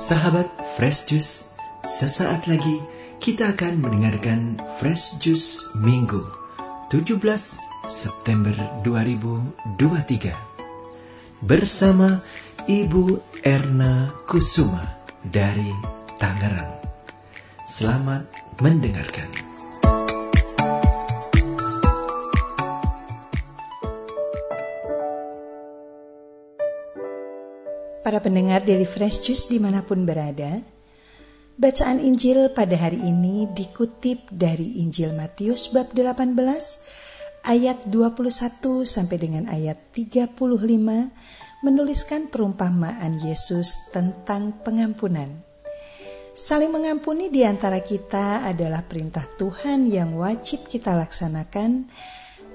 Sahabat Fresh Juice, sesaat lagi kita akan mendengarkan Fresh Juice Minggu 17 September 2023 bersama Ibu Erna Kusuma dari Tangerang. Selamat mendengarkan. Para pendengar dari Fresh Juice di mana pun berada, bacaan Injil pada hari ini dikutip dari Injil Matius bab 18 ayat 21 sampai dengan ayat 35 menuliskan perumpamaan Yesus tentang pengampunan. Saling mengampuni di antara kita adalah perintah Tuhan yang wajib kita laksanakan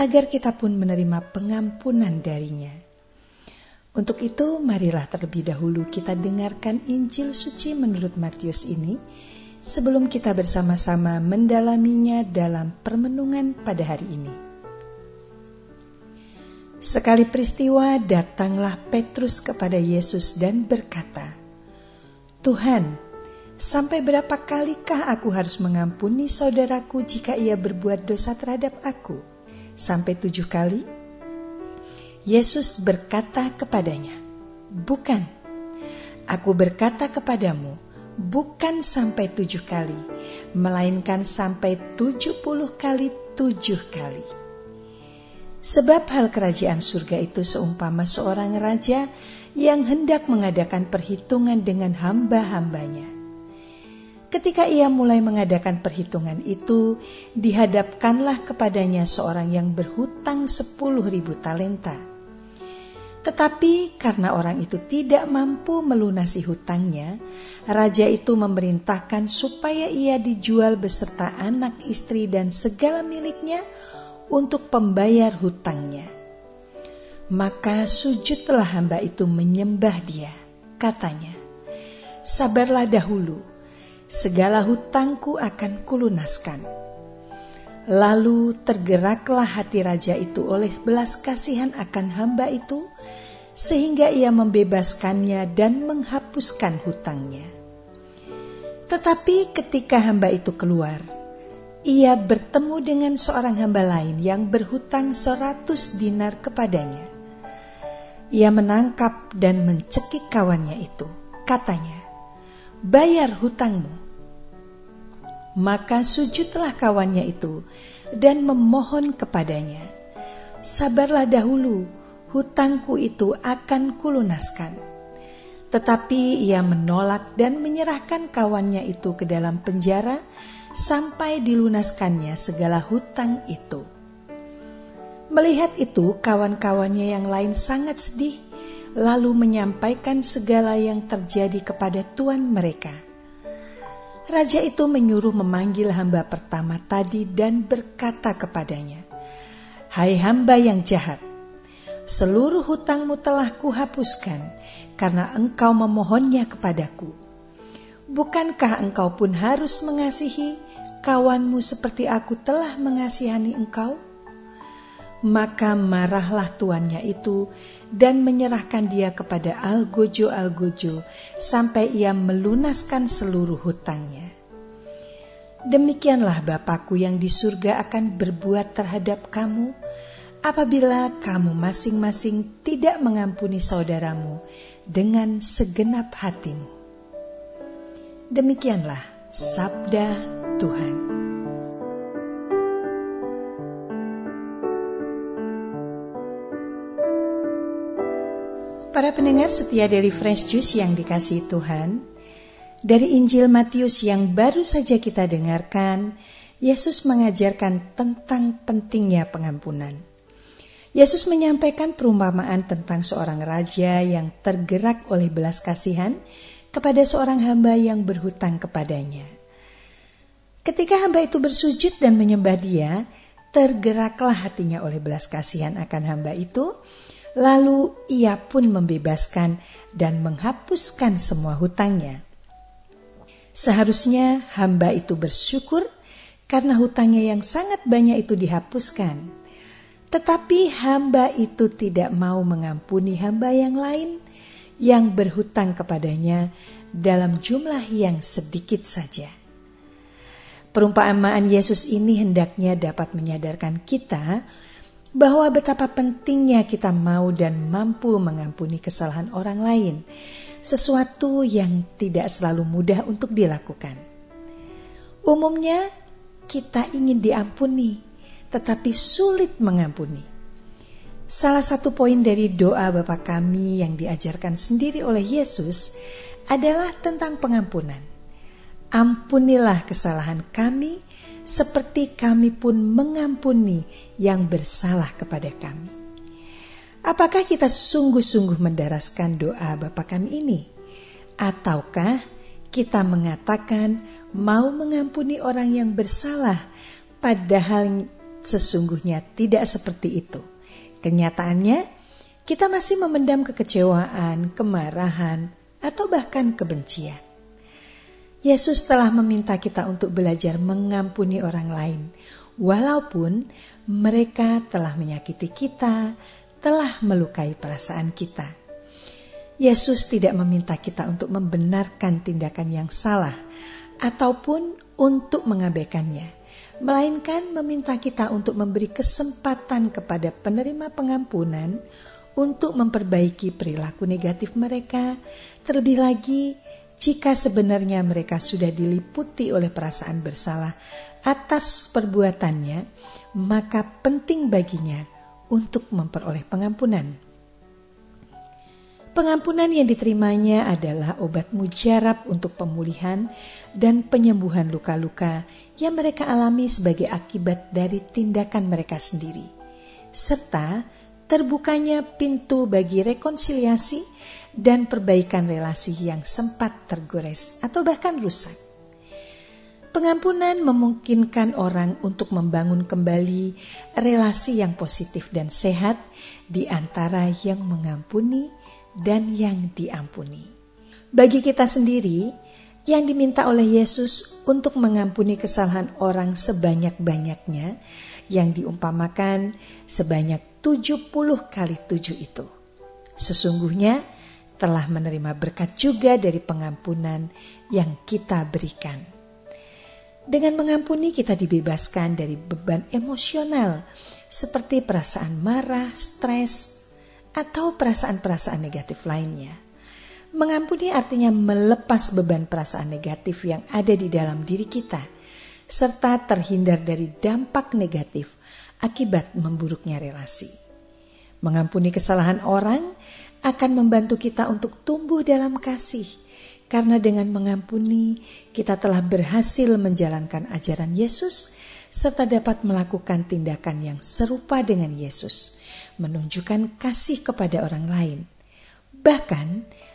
agar kita pun menerima pengampunan darinya. Untuk itu, marilah terlebih dahulu kita dengarkan Injil suci menurut Matius ini sebelum kita bersama-sama mendalaminya dalam permenungan pada hari ini. Sekali peristiwa, datanglah Petrus kepada Yesus dan berkata, "Tuhan, sampai berapa kalikah aku harus mengampuni saudaraku jika ia berbuat dosa terhadap aku? Sampai tujuh kali?" Yesus berkata kepadanya, "Bukan, aku berkata kepadamu, bukan sampai tujuh kali, melainkan sampai tujuh puluh kali tujuh kali." Sebab hal kerajaan surga itu seumpama seorang raja yang hendak mengadakan perhitungan dengan hamba-hambanya. Ketika ia mulai mengadakan perhitungan itu, dihadapkanlah kepadanya seorang yang berhutang sepuluh ribu talenta. Tetapi karena orang itu tidak mampu melunasi hutangnya, raja itu memerintahkan supaya ia dijual beserta anak istri dan segala miliknya untuk pembayar hutangnya. Maka sujudlah hamba itu menyembah dia, katanya, "Sabarlah dahulu, segala hutangku akan kulunaskan." Lalu tergeraklah hati raja itu oleh belas kasihan akan hamba itu, sehingga ia membebaskannya dan menghapuskan hutangnya. Tetapi ketika hamba itu keluar, ia bertemu dengan seorang hamba lain yang berhutang seratus dinar kepadanya. Ia menangkap dan mencekik kawannya itu. Katanya, bayar hutangmu. Maka sujudlah kawannya itu dan memohon kepadanya, "Sabarlah dahulu, hutangku itu akan kulunaskan." Tetapi ia menolak dan menyerahkan kawannya itu ke dalam penjara sampai dilunaskannya segala hutang itu. Melihat itu, kawan-kawannya yang lain sangat sedih, lalu menyampaikan segala yang terjadi kepada tuan mereka. Raja itu menyuruh memanggil hamba pertama tadi dan berkata kepadanya, "Hai hamba yang jahat, seluruh hutangmu telah kuhapuskan karena engkau memohonnya kepadaku. Bukankah engkau pun harus mengasihi kawanmu seperti aku telah mengasihani engkau?" Maka marahlah tuannya itu dan menyerahkan dia kepada Algojo-Algojo sampai ia melunaskan seluruh hutangnya. Demikianlah Bapakku yang di surga akan berbuat terhadap kamu apabila kamu masing-masing tidak mengampuni saudaramu dengan segenap hatimu. Demikianlah sabda Tuhan. Para pendengar setia dari Fresh Juice yang dikasih Tuhan, dari Injil Matius yang baru saja kita dengarkan, Yesus mengajarkan tentang pentingnya pengampunan. Yesus menyampaikan perumpamaan tentang seorang raja yang tergerak oleh belas kasihan kepada seorang hamba yang berhutang kepadanya. Ketika hamba itu bersujud dan menyembah dia, tergeraklah hatinya oleh belas kasihan akan hamba itu, Lalu ia pun membebaskan dan menghapuskan semua hutangnya. Seharusnya hamba itu bersyukur karena hutangnya yang sangat banyak itu dihapuskan. Tetapi hamba itu tidak mau mengampuni hamba yang lain yang berhutang kepadanya dalam jumlah yang sedikit saja. Perumpamaan Yesus ini hendaknya dapat menyadarkan kita bahwa betapa pentingnya kita mau dan mampu mengampuni kesalahan orang lain, sesuatu yang tidak selalu mudah untuk dilakukan. Umumnya, kita ingin diampuni, tetapi sulit mengampuni. Salah satu poin dari doa Bapa kami yang diajarkan sendiri oleh Yesus adalah tentang pengampunan. Ampunilah kesalahan kami seperti kami pun mengampuni yang bersalah kepada kami. Apakah kita sungguh-sungguh mendaraskan doa Bapa kami ini? Ataukah kita mengatakan mau mengampuni orang yang bersalah padahal sesungguhnya tidak seperti itu? Kenyataannya, kita masih memendam kekecewaan, kemarahan, atau bahkan kebencian. Yesus telah meminta kita untuk belajar mengampuni orang lain, walaupun mereka telah menyakiti kita, telah melukai perasaan kita. Yesus tidak meminta kita untuk membenarkan tindakan yang salah ataupun untuk mengabaikannya, melainkan meminta kita untuk memberi kesempatan kepada penerima pengampunan untuk memperbaiki perilaku negatif mereka, terlebih lagi jika sebenarnya mereka sudah diliputi oleh perasaan bersalah atas perbuatannya, maka penting baginya untuk memperoleh pengampunan. Pengampunan yang diterimanya adalah obat mujarab untuk pemulihan dan penyembuhan luka-luka yang mereka alami sebagai akibat dari tindakan mereka sendiri, serta terbukanya pintu bagi rekonsiliasi dan perbaikan relasi yang sempat tergores atau bahkan rusak. Pengampunan memungkinkan orang untuk membangun kembali relasi yang positif dan sehat di antara yang mengampuni dan yang diampuni. Bagi kita sendiri, yang diminta oleh Yesus untuk mengampuni kesalahan orang sebanyak-banyaknya yang diumpamakan sebanyak 70 kali 7 itu. Sesungguhnya telah menerima berkat juga dari pengampunan yang kita berikan. Dengan mengampuni kita dibebaskan dari beban emosional seperti perasaan marah, stres, atau perasaan-perasaan negatif lainnya. Mengampuni artinya melepas beban perasaan negatif yang ada di dalam diri kita, serta terhindar dari dampak negatif akibat memburuknya relasi. Mengampuni kesalahan orang akan membantu kita untuk tumbuh dalam kasih, karena dengan mengampuni kita telah berhasil menjalankan ajaran Yesus serta dapat melakukan tindakan yang serupa dengan Yesus, menunjukkan kasih kepada orang lain. Bahkan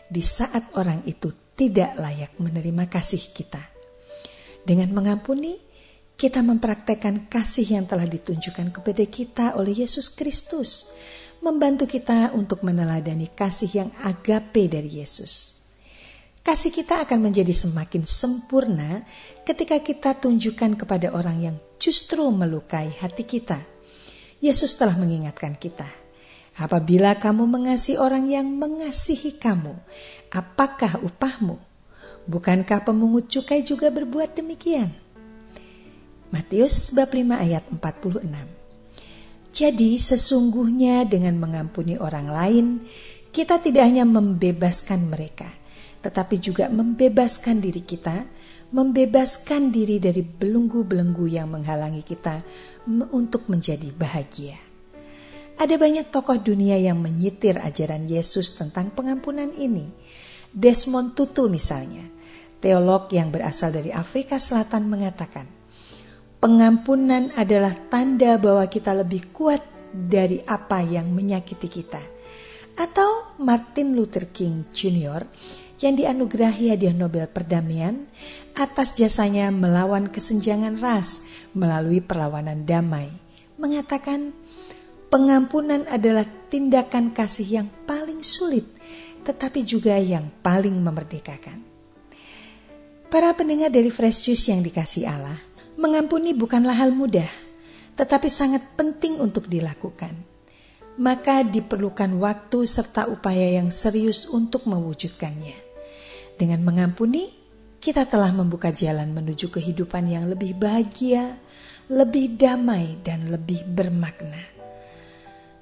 di saat orang itu tidak layak menerima kasih kita. Dengan mengampuni, kita mempraktekkan kasih yang telah ditunjukkan kepada kita oleh Yesus Kristus, membantu kita untuk meneladani kasih yang agape dari Yesus. Kasih kita akan menjadi semakin sempurna ketika kita tunjukkan kepada orang yang justru melukai hati kita. Yesus telah mengingatkan kita, apabila kamu mengasihi orang yang mengasihi kamu, apakah upahmu? Bukankah pemungut cukai juga berbuat demikian? Matius bab 5 ayat 46. Jadi sesungguhnya dengan mengampuni orang lain, kita tidak hanya membebaskan mereka, tetapi juga membebaskan diri kita, membebaskan diri dari belenggu-belenggu yang menghalangi kita untuk menjadi bahagia. Ada banyak tokoh dunia yang menyitir ajaran Yesus tentang pengampunan ini. Desmond Tutu misalnya, teolog yang berasal dari Afrika Selatan mengatakan, Pengampunan adalah tanda bahwa kita lebih kuat dari apa yang menyakiti kita. Atau Martin Luther King Jr. yang dianugerahi hadiah Nobel perdamaian atas jasanya melawan kesenjangan ras melalui perlawanan damai, mengatakan pengampunan adalah tindakan kasih yang paling sulit tetapi juga yang paling memerdekakan. Para pendengar dari Fresh Juice yang dikasih Allah, Mengampuni bukanlah hal mudah, tetapi sangat penting untuk dilakukan. Maka diperlukan waktu serta upaya yang serius untuk mewujudkannya. Dengan mengampuni, kita telah membuka jalan menuju kehidupan yang lebih bahagia, lebih damai, dan lebih bermakna.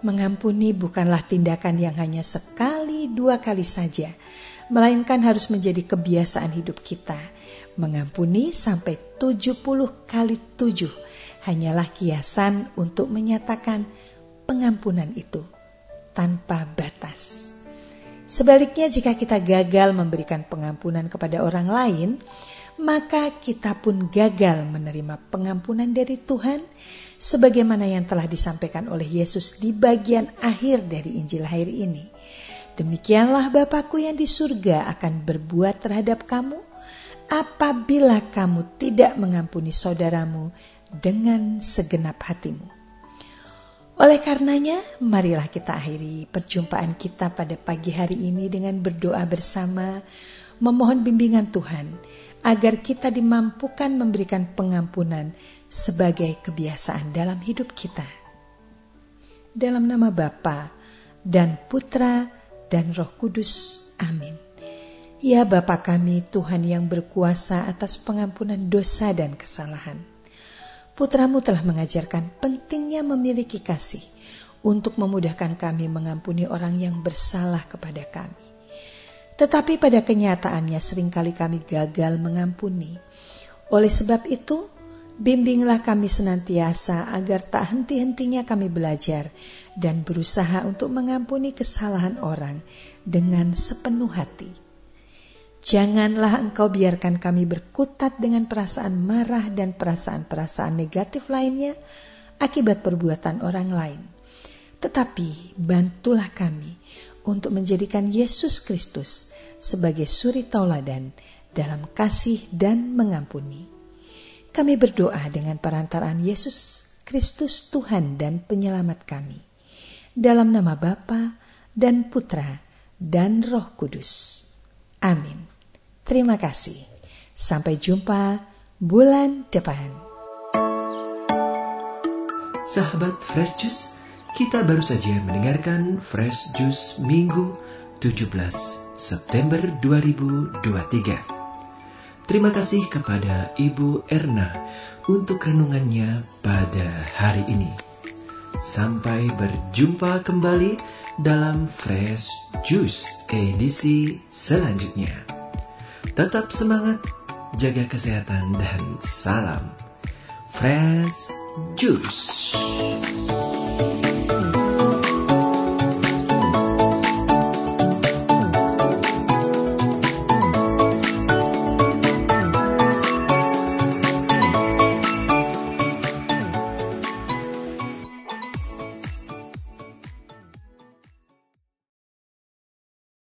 Mengampuni bukanlah tindakan yang hanya sekali dua kali saja, melainkan harus menjadi kebiasaan hidup kita. Mengampuni sampai 70 kali 7 hanyalah kiasan untuk menyatakan pengampunan itu tanpa batas. Sebaliknya, jika kita gagal memberikan pengampunan kepada orang lain, maka kita pun gagal menerima pengampunan dari Tuhan, sebagaimana yang telah disampaikan oleh Yesus di bagian akhir dari Injil akhir ini. Demikianlah Bapakku yang di surga akan berbuat terhadap kamu apabila kamu tidak mengampuni saudaramu dengan segenap hatimu. Oleh karenanya, marilah kita akhiri perjumpaan kita pada pagi hari ini dengan berdoa bersama, memohon bimbingan Tuhan agar kita dimampukan memberikan pengampunan sebagai kebiasaan dalam hidup kita. Dalam nama Bapa dan Putra dan Roh Kudus. Amin. Ya Bapa kami, Tuhan yang berkuasa atas pengampunan dosa dan kesalahan putramu telah mengajarkan pentingnya memiliki kasih untuk memudahkan kami mengampuni orang yang bersalah kepada kami. Tetapi pada kenyataannya sering kali kami gagal mengampuni. Oleh sebab itu, bimbinglah kami senantiasa agar tak henti-hentinya kami belajar dan berusaha untuk mengampuni kesalahan orang dengan sepenuh hati Janganlah engkau biarkan kami berkutat dengan perasaan marah dan perasaan-perasaan negatif lainnya akibat perbuatan orang lain. Tetapi bantulah kami untuk menjadikan Yesus Kristus sebagai suri tauladan dalam kasih dan mengampuni. Kami berdoa dengan perantaraan Yesus Kristus Tuhan dan penyelamat kami. Dalam nama Bapa dan Putra dan Roh Kudus. Amin. Terima kasih. Sampai jumpa bulan depan. Sahabat Fresh Juice, kita baru saja mendengarkan Fresh Juice Minggu 17 September 2023. Terima kasih kepada Ibu Erna untuk renungannya pada hari ini. Sampai berjumpa kembali dalam Fresh Juice edisi selanjutnya. Tetap semangat, jaga kesehatan, dan salam Fresh Juice.